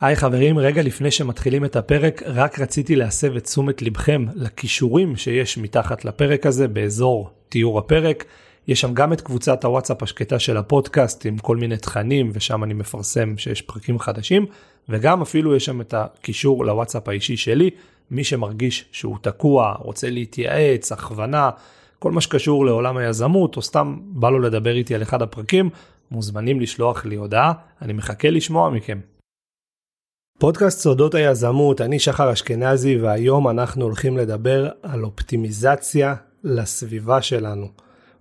היי חברים, רגע לפני שמתחילים את הפרק, רק רציתי להסב את תשומת לבכם לכישורים שיש מתחת לפרק הזה באזור תיאור הפרק. יש שם גם את קבוצת הוואטסאפ השקטה של הפודקאסט עם כל מיני תכנים ושם אני מפרסם שיש פרקים חדשים וגם אפילו יש שם את הקישור לוואטסאפ האישי שלי מי שמרגיש שהוא תקוע רוצה להתייעץ הכוונה כל מה שקשור לעולם היזמות או סתם בא לו לדבר איתי על אחד הפרקים מוזמנים לשלוח לי הודעה אני מחכה לשמוע מכם. פודקאסט סודות היזמות אני שחר אשכנזי והיום אנחנו הולכים לדבר על אופטימיזציה לסביבה שלנו.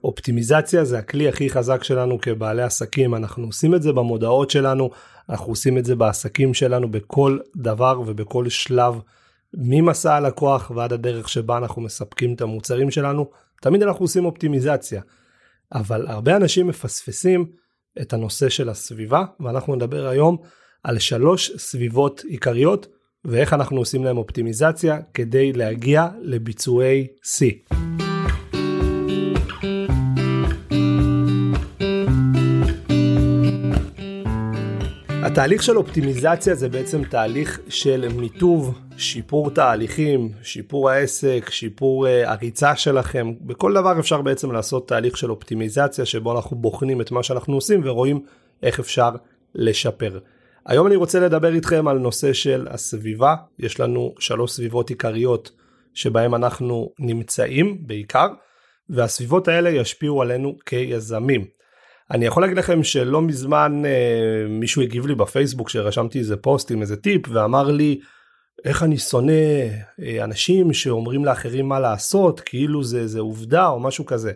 אופטימיזציה זה הכלי הכי חזק שלנו כבעלי עסקים, אנחנו עושים את זה במודעות שלנו, אנחנו עושים את זה בעסקים שלנו בכל דבר ובכל שלב, ממסע הלקוח ועד הדרך שבה אנחנו מספקים את המוצרים שלנו, תמיד אנחנו עושים אופטימיזציה. אבל הרבה אנשים מפספסים את הנושא של הסביבה, ואנחנו נדבר היום על שלוש סביבות עיקריות ואיך אנחנו עושים להם אופטימיזציה כדי להגיע לביצועי C. התהליך של אופטימיזציה זה בעצם תהליך של מיטוב, שיפור תהליכים, שיפור העסק, שיפור uh, הריצה שלכם. בכל דבר אפשר בעצם לעשות תהליך של אופטימיזציה שבו אנחנו בוחנים את מה שאנחנו עושים ורואים איך אפשר לשפר. היום אני רוצה לדבר איתכם על נושא של הסביבה. יש לנו שלוש סביבות עיקריות שבהם אנחנו נמצאים בעיקר, והסביבות האלה ישפיעו עלינו כיזמים. אני יכול להגיד לכם שלא מזמן אה, מישהו הגיב לי בפייסבוק שרשמתי איזה פוסט עם איזה טיפ ואמר לי איך אני שונא אה, אנשים שאומרים לאחרים מה לעשות כאילו זה זה עובדה או משהו כזה.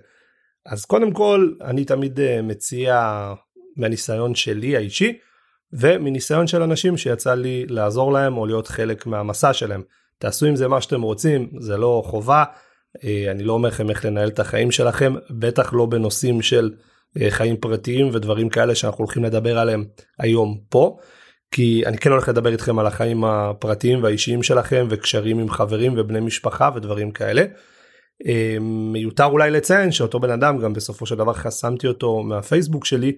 אז קודם כל אני תמיד אה, מציע מהניסיון שלי האישי ומניסיון של אנשים שיצא לי לעזור להם או להיות חלק מהמסע שלהם. תעשו עם זה מה שאתם רוצים זה לא חובה אה, אני לא אומר לכם איך לנהל את החיים שלכם בטח לא בנושאים של אה, חיים פרטיים ודברים כאלה שאנחנו הולכים לדבר עליהם היום פה. כי אני כן הולך לדבר איתכם על החיים הפרטיים והאישיים שלכם וקשרים עם חברים ובני משפחה ודברים כאלה. אה, מיותר אולי לציין שאותו בן אדם גם בסופו של דבר חסמתי אותו מהפייסבוק שלי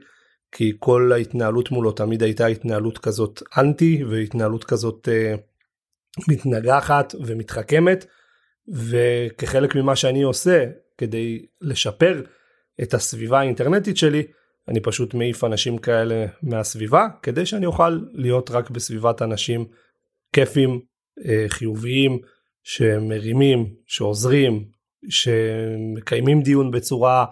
כי כל ההתנהלות מולו תמיד הייתה התנהלות כזאת אנטי והתנהלות כזאת אה, מתנגחת ומתחכמת וכחלק ממה שאני עושה כדי לשפר את הסביבה האינטרנטית שלי, אני פשוט מעיף אנשים כאלה מהסביבה, כדי שאני אוכל להיות רק בסביבת אנשים כיפים, אה, חיוביים, שמרימים, שעוזרים, שמקיימים דיון בצורה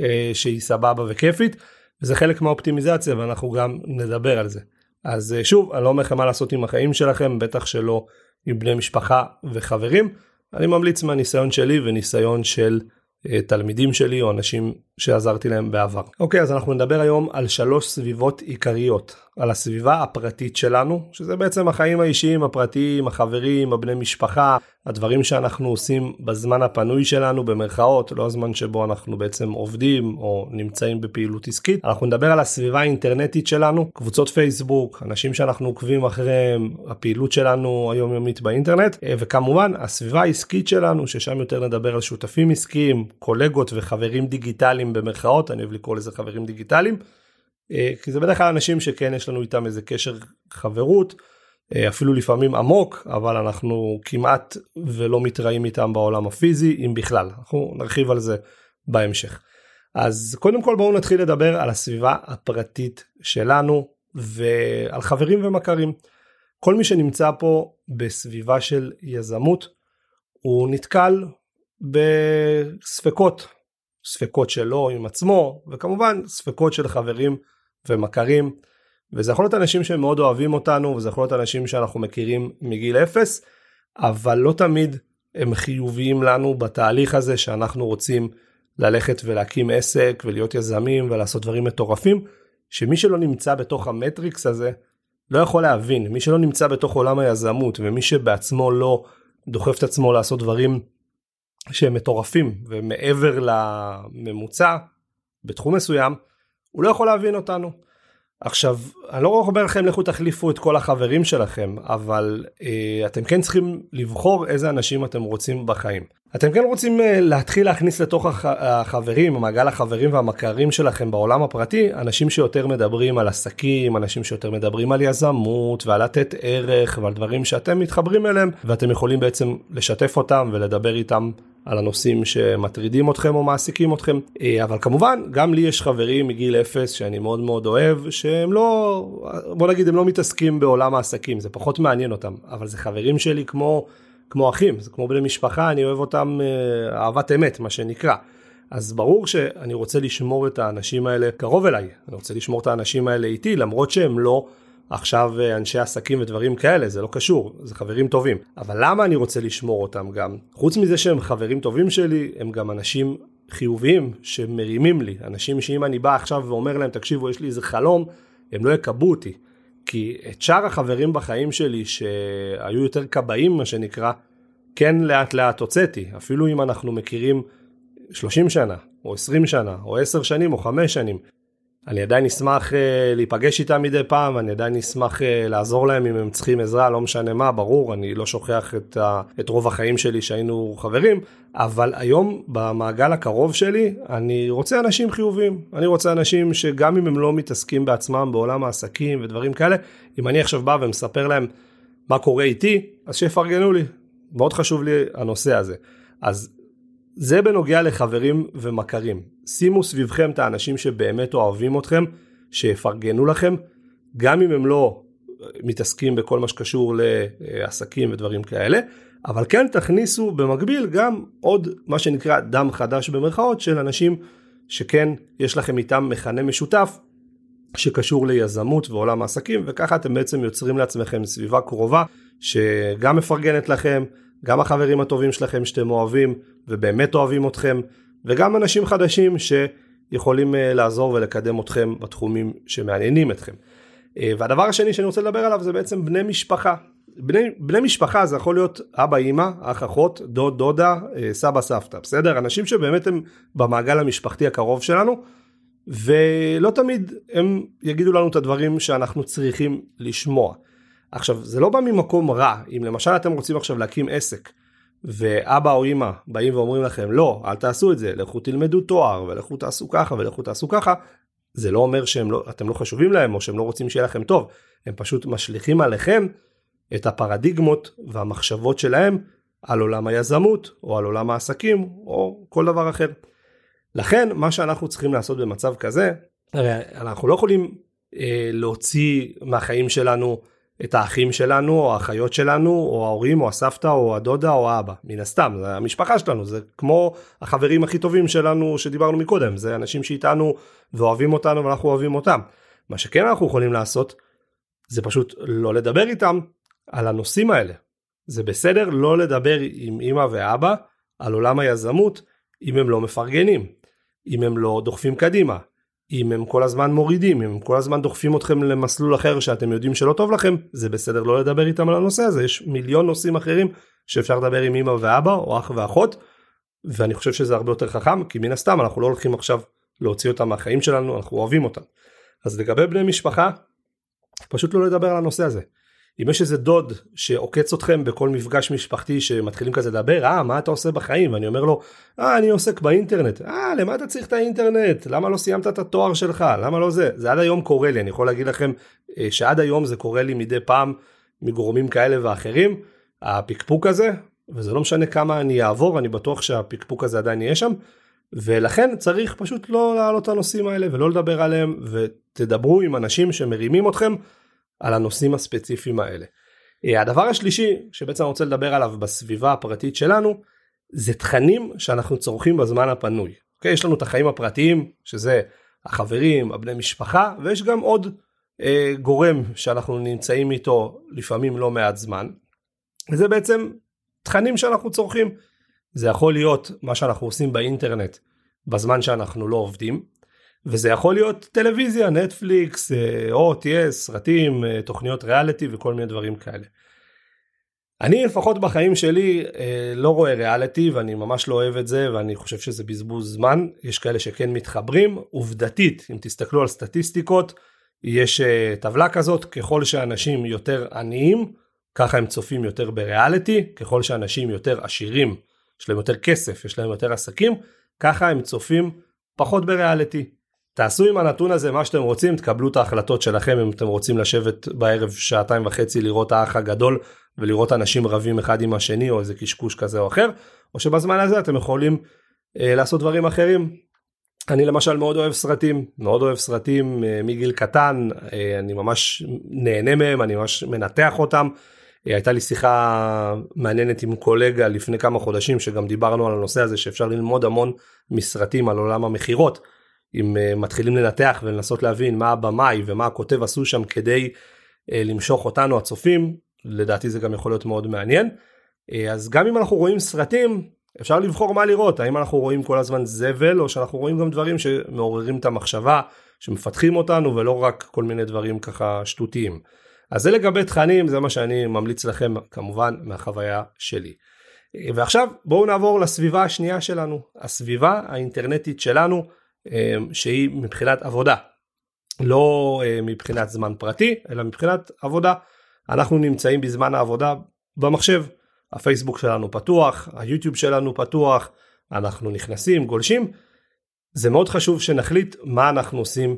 אה, שהיא סבבה וכיפית, וזה חלק מהאופטימיזציה ואנחנו גם נדבר על זה. אז אה, שוב, אני לא אומר לכם מה לעשות עם החיים שלכם, בטח שלא עם בני משפחה וחברים. אני ממליץ מהניסיון שלי וניסיון של אה, תלמידים שלי או אנשים שעזרתי להם בעבר. אוקיי אז אנחנו נדבר היום על שלוש סביבות עיקריות על הסביבה הפרטית שלנו שזה בעצם החיים האישיים הפרטיים החברים הבני משפחה הדברים שאנחנו עושים בזמן הפנוי שלנו במרכאות לא הזמן שבו אנחנו בעצם עובדים או נמצאים בפעילות עסקית אנחנו נדבר על הסביבה האינטרנטית שלנו קבוצות פייסבוק אנשים שאנחנו עוקבים אחריהם הפעילות שלנו היומיומית באינטרנט אה, וכמובן הסביבה העסקית שלנו ששם יותר נדבר על שותפים עסקיים קולגות וחברים דיגיטליים במרכאות אני אוהב לקרוא לזה חברים דיגיטליים. אה, כי זה בדרך כלל אנשים שכן יש לנו איתם איזה קשר חברות אה, אפילו לפעמים עמוק אבל אנחנו כמעט ולא מתראים איתם בעולם הפיזי אם בכלל אנחנו נרחיב על זה בהמשך. אז קודם כל בואו נתחיל לדבר על הסביבה הפרטית שלנו ועל חברים ומכרים. כל מי שנמצא פה בסביבה של יזמות הוא נתקל בספקות ספקות שלו עם עצמו וכמובן ספקות של חברים ומכרים. וזה יכול להיות אנשים שמאוד אוהבים אותנו וזה יכול להיות אנשים שאנחנו מכירים מגיל אפס אבל לא תמיד הם חיוביים לנו בתהליך הזה שאנחנו רוצים ללכת ולהקים עסק ולהיות יזמים ולעשות דברים מטורפים שמי שלא נמצא בתוך המטריקס הזה לא יכול להבין. מי שלא נמצא בתוך עולם היזמות ומי שבעצמו לא דוחף את עצמו לעשות דברים שהם מטורפים ומעבר לממוצע בתחום מסוים הוא לא יכול להבין אותנו. עכשיו, אני לא אומר לכם לכו תחליפו את כל החברים שלכם, אבל אה, אתם כן צריכים לבחור איזה אנשים אתם רוצים בחיים. אתם כן רוצים אה, להתחיל להכניס לתוך הח, החברים, מעגל החברים והמכרים שלכם בעולם הפרטי, אנשים שיותר מדברים על עסקים, אנשים שיותר מדברים על יזמות ועל לתת ערך ועל דברים שאתם מתחברים אליהם, ואתם יכולים בעצם לשתף אותם ולדבר איתם על הנושאים שמטרידים אתכם או מעסיקים אתכם. אה, אבל כמובן גם לי יש חברים מגיל אפס שאני מאוד מאוד אוהב שהם לא בוא נגיד הם לא מתעסקים בעולם העסקים זה פחות מעניין אותם. אבל זה חברים שלי כמו כמו אחים זה כמו בני משפחה אני אוהב אותם אה, אהבת אמת מה שנקרא. אז ברור שאני רוצה לשמור את האנשים האלה קרוב אליי. אני רוצה לשמור את האנשים האלה איתי למרות שהם לא עכשיו אה, אנשי עסקים ודברים כאלה, זה לא קשור, זה חברים טובים. אבל למה אני רוצה לשמור אותם גם? חוץ מזה שהם חברים טובים שלי, הם גם אנשים חיוביים שמרימים לי. אנשים שאם אני בא עכשיו ואומר להם, תקשיבו, יש לי איזה חלום, הם לא יקבעו אותי. כי את שאר החברים בחיים שלי שהיו יותר כבאים, מה שנקרא, כן לאט לאט הוצאתי. אפילו אם אנחנו מכירים 30 שנה, או 20 שנה, או 10 שנים, או 5 שנים. אני עדיין אשמח uh, להיפגש איתם מדי פעם, אני עדיין אשמח uh, לעזור להם אם הם צריכים עזרה, לא משנה מה, ברור, אני לא שוכח את, uh, את רוב החיים שלי שהיינו חברים, אבל היום במעגל הקרוב שלי, אני רוצה אנשים חיוביים, אני רוצה אנשים שגם אם הם לא מתעסקים בעצמם בעולם העסקים ודברים כאלה, אם אני עכשיו בא ומספר להם מה קורה איתי, אז שיפרגנו לי, מאוד חשוב לי הנושא הזה. אז זה בנוגע לחברים ומכרים. שימו סביבכם את האנשים שבאמת אוהבים אתכם, שיפרגנו לכם, גם אם הם לא מתעסקים בכל מה שקשור לעסקים ודברים כאלה, אבל כן תכניסו במקביל גם עוד מה שנקרא דם חדש במרכאות של אנשים שכן יש לכם איתם מכנה משותף שקשור ליזמות ועולם העסקים וככה אתם בעצם יוצרים לעצמכם סביבה קרובה שגם מפרגנת לכם, גם החברים הטובים שלכם שאתם אוהבים ובאמת אוהבים אתכם, וגם אנשים חדשים שיכולים אה, לעזור ולקדם אתכם בתחומים שמעניינים אתכם. אה, והדבר השני שאני רוצה לדבר עליו זה בעצם בני משפחה. בני, בני משפחה זה יכול להיות אבא אימא, אח אחות, דוד דודה, אה, סבא סבתא, בסדר? אנשים שבאמת הם במעגל המשפחתי הקרוב שלנו, ולא תמיד הם יגידו לנו את הדברים שאנחנו צריכים לשמוע. עכשיו זה לא בא ממקום רע אם למשל אתם רוצים עכשיו להקים עסק ואבא או אמא באים ואומרים לכם לא אל תעשו את זה לכו תלמדו תואר ולכו תעשו ככה ולכו תעשו ככה זה לא אומר שאתם לא, לא חשובים להם או שהם לא רוצים שיהיה לכם טוב הם פשוט משליכים עליכם את הפרדיגמות והמחשבות שלהם על עולם היזמות או על עולם העסקים או כל דבר אחר. לכן מה שאנחנו צריכים לעשות במצב כזה הרי אנחנו לא יכולים אה, להוציא מהחיים שלנו את האחים שלנו או האחיות שלנו או ההורים או הסבתא או הדודה או האבא. מן הסתם זה המשפחה שלנו זה כמו החברים הכי טובים שלנו שדיברנו מקודם. זה אנשים שאיתנו ואוהבים אותנו ואנחנו אוהבים אותם. מה שכן אנחנו יכולים לעשות זה פשוט לא לדבר איתם על הנושאים האלה. זה בסדר לא לדבר עם אמא ואבא על עולם היזמות אם הם לא מפרגנים אם הם לא דוחפים קדימה אם הם כל הזמן מורידים, אם הם כל הזמן דוחפים אתכם למסלול אחר שאתם יודעים שלא טוב לכם, זה בסדר לא לדבר איתם על הנושא הזה, יש מיליון נושאים אחרים שאפשר לדבר עם אמא ואבא או אח ואחות, ואני חושב שזה הרבה יותר חכם, כי מן הסתם אנחנו לא הולכים עכשיו להוציא אותם מהחיים שלנו, אנחנו אוהבים אותם. אז לגבי בני משפחה, פשוט לא לדבר על הנושא הזה. אם יש איזה דוד שעוקץ אתכם בכל מפגש משפחתי שמתחילים כזה לדבר, אה, מה אתה עושה בחיים? ואני אומר לו, אה, אני עוסק באינטרנט. אה, למה אתה צריך את האינטרנט? למה לא סיימת את התואר שלך? למה לא זה? זה עד היום קורה לי, אני יכול להגיד לכם אה, שעד היום זה קורה לי מדי פעם מגורמים כאלה ואחרים. הפקפוק הזה, וזה לא משנה כמה אני אעבור, אני בטוח שהפקפוק הזה עדיין יהיה שם. ולכן צריך פשוט לא להעלות את הנושאים האלה ולא לדבר עליהם ותדברו עם אנשים שמרימים אתכם על הנושאים הספציפיים האלה. אה, הדבר השלישי שבעצם אני רוצה לדבר עליו בסביבה הפרטית שלנו זה תכנים שאנחנו צורכים בזמן הפנוי. Okay, אוקיי? יש לנו את החיים הפרטיים שזה החברים, הבני משפחה ויש גם עוד אה, גורם שאנחנו נמצאים איתו לפעמים לא מעט זמן. וזה בעצם תכנים שאנחנו צורכים. זה יכול להיות מה שאנחנו עושים באינטרנט בזמן שאנחנו לא עובדים. וזה יכול להיות טלוויזיה, נטפליקס, אה, או תהיה סרטים, אה, תוכניות ריאליטי וכל מיני דברים כאלה. אני לפחות בחיים שלי אה, לא רואה ריאליטי ואני ממש לא אוהב את זה ואני חושב שזה בזבוז זמן, יש כאלה שכן מתחברים, עובדתית אם תסתכלו על סטטיסטיקות, יש uh, טבלה כזאת, ככל שאנשים יותר עניים, ככה הם צופים יותר בריאליטי, ככל שאנשים יותר עשירים, יש להם יותר כסף, יש להם יותר עסקים, ככה הם צופים פחות בריאליטי. תעשו עם הנתון הזה מה שאתם רוצים, תקבלו את ההחלטות שלכם אם אתם רוצים לשבת בערב שעתיים וחצי לראות האח הגדול ולראות אנשים רבים אחד עם השני או איזה קשקוש כזה או אחר, או שבזמן הזה אתם יכולים אה, לעשות דברים אחרים. אני למשל מאוד אוהב סרטים, מאוד אוהב סרטים אה, מגיל קטן, אה, אני ממש נהנה מהם, אני ממש מנתח אותם. אה, הייתה לי שיחה מעניינת עם קולגה לפני כמה חודשים שגם דיברנו על הנושא הזה שאפשר ללמוד המון מסרטים על עולם המכירות. אם uh, מתחילים לנתח ולנסות להבין מה הבמאי ומה הכותב עשו שם כדי uh, למשוך אותנו הצופים, לדעתי זה גם יכול להיות מאוד מעניין. Uh, אז גם אם אנחנו רואים סרטים, אפשר לבחור מה לראות, האם אנחנו רואים כל הזמן זבל או שאנחנו רואים גם דברים שמעוררים את המחשבה, שמפתחים אותנו ולא רק כל מיני דברים ככה שטותיים. אז זה לגבי תכנים, זה מה שאני ממליץ לכם כמובן מהחוויה שלי. ועכשיו בואו נעבור לסביבה השנייה שלנו, הסביבה האינטרנטית שלנו. אמ, שהיא מבחינת עבודה. לא אה, מבחינת זמן פרטי, אלא מבחינת עבודה. אנחנו נמצאים בזמן העבודה במחשב. הפייסבוק שלנו פתוח, היוטיוב שלנו פתוח, אנחנו נכנסים, גולשים. זה מאוד חשוב שנחליט מה אנחנו עושים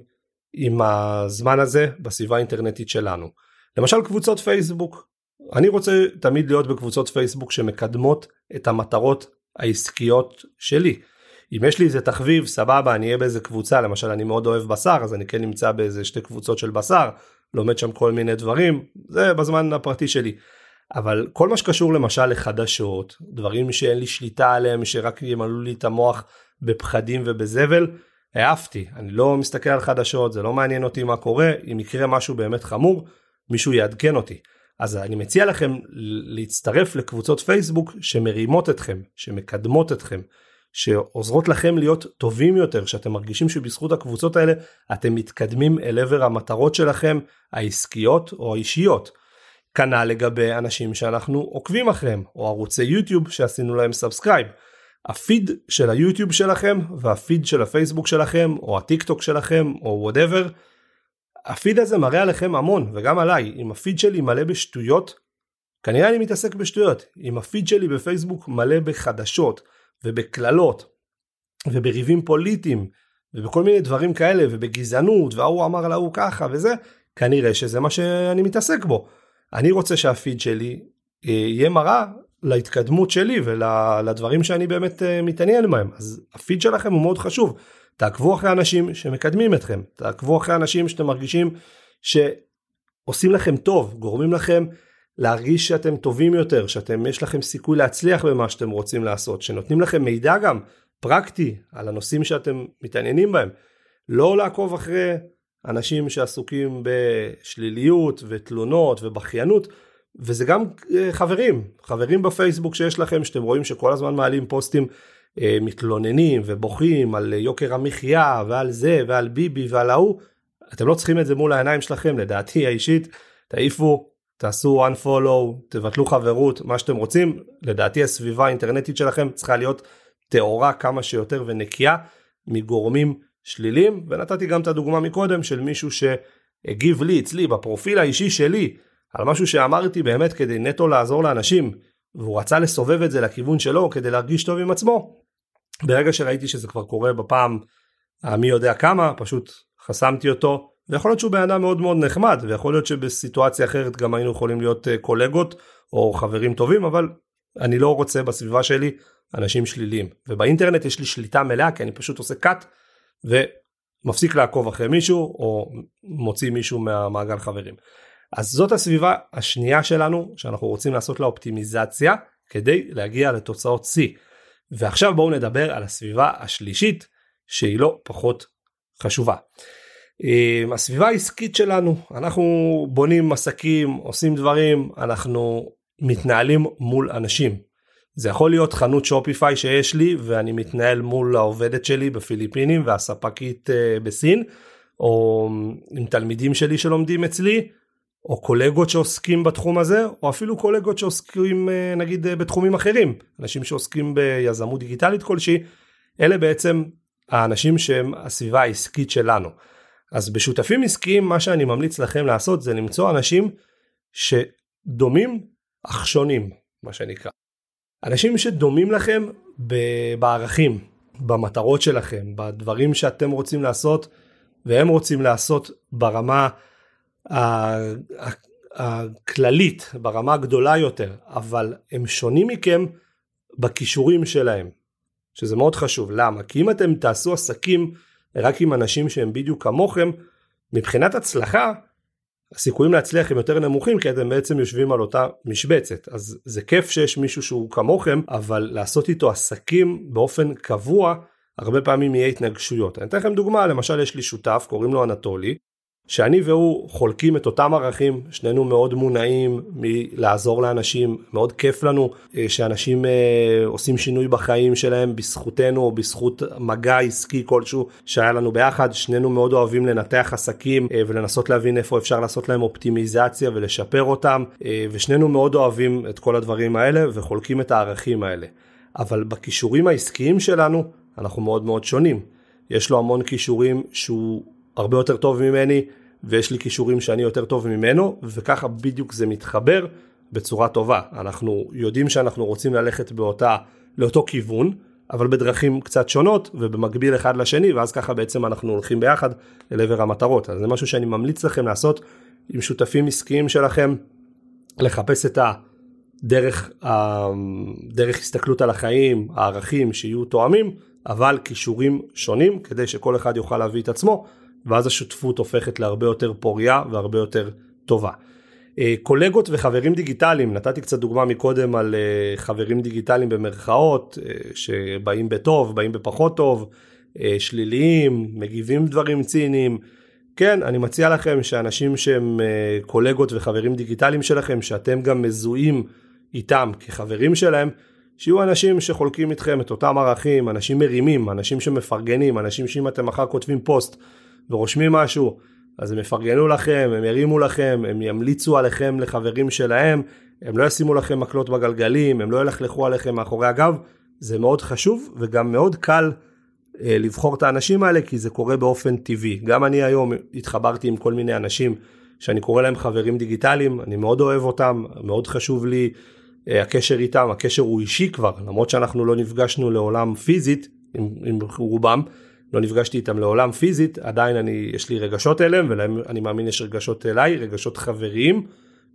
עם הזמן הזה בסביבה האינטרנטית שלנו. למשל קבוצות פייסבוק. אני רוצה תמיד להיות בקבוצות פייסבוק שמקדמות את המטרות העסקיות שלי. אם יש לי איזה תחביב סבבה אני אהיה באיזה קבוצה למשל אני מאוד אוהב בשר אז אני כן נמצא באיזה שתי קבוצות של בשר לומד שם כל מיני דברים זה בזמן הפרטי שלי. אבל כל מה שקשור למשל לחדשות דברים שאין לי שליטה עליהם שרק ימלאו לי את המוח בפחדים ובזבל העפתי אני לא מסתכל על חדשות זה לא מעניין אותי מה קורה אם יקרה משהו באמת חמור מישהו יעדכן אותי. אז אני מציע לכם להצטרף לקבוצות פייסבוק שמרימות אתכם שמקדמות אתכם שעוזרות לכם להיות טובים יותר, שאתם מרגישים שבזכות הקבוצות האלה אתם מתקדמים אל עבר המטרות שלכם העסקיות או האישיות. כנ"ל לגבי אנשים שאנחנו עוקבים אחריהם, או ערוצי יוטיוב שעשינו להם subscribe. הפיד של היוטיוב שלכם והפיד של הפייסבוק שלכם, או הטיק טוק שלכם, או whatever, הפיד הזה מראה עליכם המון, וגם עליי. אם הפיד שלי מלא בשטויות, כנראה אני מתעסק בשטויות. אם הפיד שלי בפייסבוק מלא בחדשות, ובקללות ובריבים פוליטיים ובכל מיני דברים כאלה ובגזענות וההוא אמר להוא ככה וזה כנראה שזה מה שאני מתעסק בו. אני רוצה שהפיד שלי אה, יהיה מראה להתקדמות שלי ולדברים שאני באמת אה, מתעניין בהם. אז הפיד שלכם הוא מאוד חשוב. תעקבו אחרי אנשים שמקדמים אתכם. תעקבו אחרי אנשים שאתם מרגישים שעושים לכם טוב גורמים לכם להרגיש שאתם טובים יותר, שאתם יש לכם סיכוי להצליח במה שאתם רוצים לעשות, שנותנים לכם מידע גם פרקטי על הנושאים שאתם מתעניינים בהם. לא לעקוב אחרי אנשים שעסוקים בשליליות ותלונות ובכיינות, וזה גם אה, חברים, חברים בפייסבוק שיש לכם שאתם רואים שכל הזמן מעלים פוסטים אה, מתלוננים ובוכים על יוקר המחיה ועל זה ועל ביבי ועל ההוא, אתם לא צריכים את זה מול העיניים שלכם לדעתי האישית, תעיפו תעשו unfollow, תבטלו חברות, מה שאתם רוצים. לדעתי הסביבה האינטרנטית שלכם צריכה להיות טהורה כמה שיותר ונקייה מגורמים שליליים. ונתתי גם את הדוגמה מקודם של מישהו שהגיב לי אצלי בפרופיל האישי שלי על משהו שאמרתי באמת כדי נטו לעזור לאנשים והוא רצה לסובב את זה לכיוון שלו כדי להרגיש טוב עם עצמו. ברגע שראיתי שזה כבר קורה בפעם המי יודע כמה פשוט חסמתי אותו ויכול להיות שהוא בן אדם מאוד מאוד נחמד ויכול להיות שבסיטואציה אחרת גם היינו יכולים להיות אה, קולגות או חברים טובים אבל אני לא רוצה בסביבה שלי אנשים שליליים ובאינטרנט יש לי שליטה מלאה כי אני פשוט עושה cut ומפסיק לעקוב אחרי מישהו או מוציא מישהו מהמעגל חברים. אז זאת הסביבה השנייה שלנו שאנחנו רוצים לעשות לה אופטימיזציה כדי להגיע לתוצאות C. ועכשיו בואו נדבר על הסביבה השלישית שהיא לא פחות חשובה. אמ, הסביבה העסקית שלנו אנחנו בונים עסקים עושים דברים אנחנו מתנהלים מול אנשים. זה יכול להיות חנות שופיפיי שיש לי ואני מתנהל מול העובדת שלי בפיליפינים והספקית uh, בסין או עם תלמידים שלי שלומדים אצלי או קולגות שעוסקים בתחום הזה או אפילו קולגות שעוסקים uh, נגיד בתחומים אחרים אנשים שעוסקים ביזמות דיגיטלית כלשהי אלה בעצם האנשים שהם הסביבה העסקית שלנו. אז בשותפים עסקיים מה שאני ממליץ לכם לעשות זה למצוא אנשים שדומים אך שונים מה שנקרא. אנשים שדומים לכם בערכים, במטרות שלכם, בדברים שאתם רוצים לעשות והם רוצים לעשות ברמה הכללית, ברמה הגדולה יותר, אבל הם שונים מכם בכישורים שלהם, שזה מאוד חשוב. למה? כי אם אתם תעשו עסקים רק עם אנשים שהם בדיוק כמוכם, מבחינת הצלחה, הסיכויים להצליח הם יותר נמוכים כי אתם בעצם יושבים על אותה משבצת. אז זה כיף שיש מישהו שהוא כמוכם, אבל לעשות איתו עסקים באופן קבוע, הרבה פעמים יהיה התנגשויות. אני אתן לכם דוגמה, למשל יש לי שותף, קוראים לו אנטולי, שאני והוא חולקים את אותם ערכים, שנינו מאוד מונעים מלעזור לאנשים, מאוד כיף לנו אה, שאנשים אה, עושים שינוי בחיים שלהם בזכותנו או בזכות מגע עסקי כלשהו שהיה לנו ביחד, שנינו מאוד אוהבים לנתח עסקים אה, ולנסות להבין איפה אפשר לעשות להם אופטימיזציה ולשפר אותם, ושנינו מאוד אוהבים את כל הדברים האלה וחולקים את הערכים האלה. אבל בכישורים העסקיים שלנו אנחנו מאוד מאוד שונים. יש לו המון כישורים שהוא הרבה יותר טוב ממני ויש לי כישורים שאני יותר טוב ממנו וככה בדיוק זה מתחבר בצורה טובה. אנחנו יודעים שאנחנו רוצים ללכת באותה, לאותו כיוון אבל בדרכים קצת שונות ובמקביל אחד לשני ואז ככה בעצם אנחנו הולכים ביחד אל עבר המטרות. אז זה משהו שאני ממליץ לכם לעשות עם שותפים עסקיים שלכם, לחפש את הדרך, דרך הסתכלות על החיים, הערכים שיהיו תואמים אבל כישורים שונים כדי שכל אחד יוכל להביא את עצמו ואז השותפות הופכת להרבה יותר פוריה והרבה יותר טובה. אה, קולגות וחברים דיגיטליים, נתתי קצת דוגמה מקודם על אה, חברים דיגיטליים במרכאות, אה, שבאים בטוב, באים בפחות טוב, שליליים, מגיבים דברים ציניים. כן, אני מציע לכם שאנשים שהם קולגות וחברים דיגיטליים שלכם, שאתם גם מזוהים איתם כחברים שלהם, שיהיו אנשים שחולקים איתכם את אותם ערכים, אנשים מרימים, אנשים שמפרגנים, אנשים שאם אתם מחר כותבים פוסט ורושמים משהו, אז הם יפרגנו לכם, הם ירימו לכם, הם ימליצו עליכם לחברים שלהם, הם לא ישימו לכם מקלות בגלגלים, הם לא ילכלכו עליכם מאחורי הגב, זה מאוד חשוב וגם מאוד קל אה, לבחור את האנשים האלה כי זה קורה באופן טבעי. גם אני היום התחברתי עם כל מיני אנשים שאני קורא להם חברים דיגיטליים, אני מאוד אוהב אותם, מאוד חשוב לי אה, הקשר איתם, הקשר הוא אישי כבר, למרות שאנחנו לא נפגשנו לעולם פיזית עם, עם רובם, לא נפגשתי איתם לעולם פיזית, עדיין אני, יש לי רגשות אליהם, ולהם אני מאמין יש רגשות אליי, רגשות חבריים,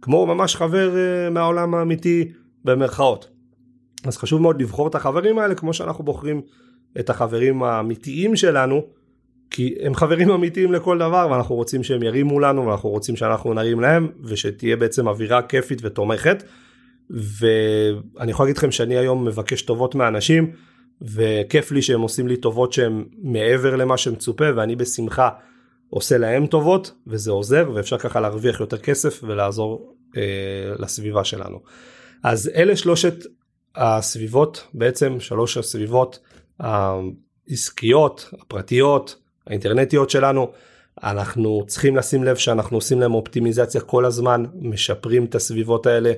כמו ממש חבר uh, מהעולם האמיתי במרכאות. אז חשוב מאוד לבחור את החברים האלה כמו שאנחנו בוחרים את החברים האמיתיים שלנו, כי הם חברים אמיתיים לכל דבר ואנחנו רוצים שהם ירימו לנו ואנחנו רוצים שאנחנו נרים להם ושתהיה בעצם אווירה כיפית ותומכת. ואני יכול להגיד לכם שאני היום מבקש טובות מאנשים. וכיף לי שהם עושים לי טובות שהם מעבר למה שמצופה ואני בשמחה עושה להם טובות וזה עוזר ואפשר ככה להרוויח יותר כסף ולעזור אה, לסביבה שלנו. אז אלה שלושת הסביבות בעצם שלוש הסביבות העסקיות הפרטיות האינטרנטיות שלנו אנחנו צריכים לשים לב שאנחנו עושים להם אופטימיזציה כל הזמן משפרים את הסביבות האלה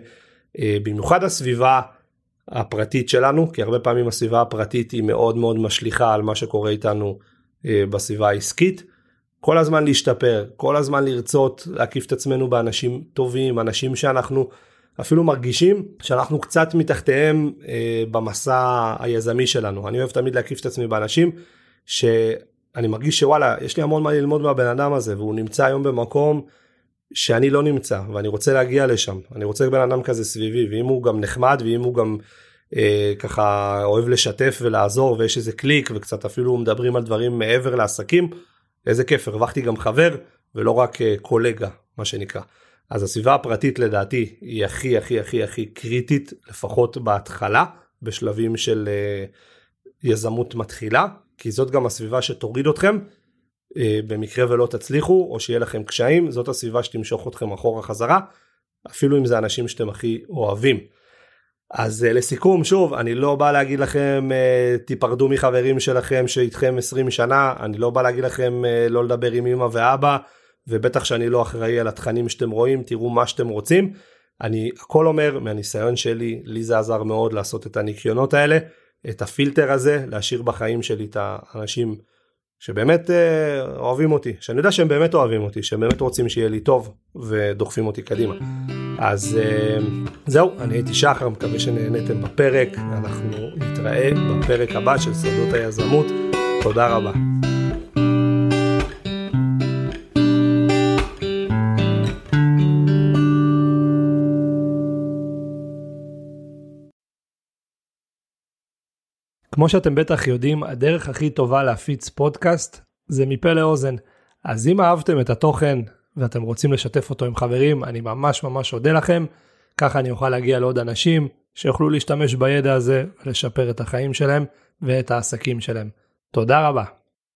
אה, במיוחד הסביבה הפרטית שלנו כי הרבה פעמים הסביבה הפרטית היא מאוד מאוד משליכה על מה שקורה איתנו אה, בסביבה העסקית. כל הזמן להשתפר כל הזמן לרצות להקיף את עצמנו באנשים טובים אנשים שאנחנו אפילו מרגישים שאנחנו קצת מתחתיהם אה, במסע היזמי שלנו אני אוהב תמיד להקיף את עצמי באנשים שאני מרגיש שוואלה יש לי המון מה ללמוד מהבן אדם הזה והוא נמצא היום במקום שאני לא נמצא ואני רוצה להגיע לשם. אני רוצה בן אדם כזה סביבי ואם הוא גם נחמד ואם הוא גם אה, ככה אוהב לשתף ולעזור ויש איזה קליק וקצת אפילו מדברים על דברים מעבר לעסקים איזה כיף. הרווחתי גם חבר ולא רק אה, קולגה מה שנקרא. אז הסביבה הפרטית לדעתי היא הכי הכי הכי הכי קריטית לפחות בהתחלה בשלבים של אה, יזמות מתחילה כי זאת גם הסביבה שתוריד אתכם במקרה ולא תצליחו או שיהיה לכם קשיים זאת הסביבה שתמשוך אתכם אחורה חזרה אפילו אם זה אנשים שאתם הכי אוהבים. אז אה, לסיכום שוב אני לא בא להגיד לכם אה, תיפרדו מחברים שלכם שאיתכם 20 שנה אני לא בא להגיד לכם לא לדבר עם אמא ואבא ובטח שאני לא אחראי על התכנים שאתם רואים תראו מה שאתם רוצים. אני הכל אומר מהניסיון שלי לי זה עזר מאוד לעשות את הניקיונות האלה את הפילטר הזה להשאיר בחיים שלי את האנשים שבאמת אה, אוהבים אותי, שאני יודע שהם באמת אוהבים אותי, שהם באמת רוצים שיהיה לי טוב ודוחפים אותי קדימה. אז אה, זהו, אני הייתי שחר, מקווה שנהניתם בפרק, אנחנו נתראה בפרק הבא של שדות היזמות, תודה רבה. כמו שאתם בטח יודעים, הדרך הכי טובה להפיץ פודקאסט זה מפה לאוזן. אז אם אהבתם את התוכן ואתם רוצים לשתף אותו עם חברים, אני ממש ממש אודה לכם. ככה אני אוכל להגיע לעוד אנשים שיוכלו להשתמש בידע הזה ולשפר את החיים שלהם ואת העסקים שלהם. תודה רבה.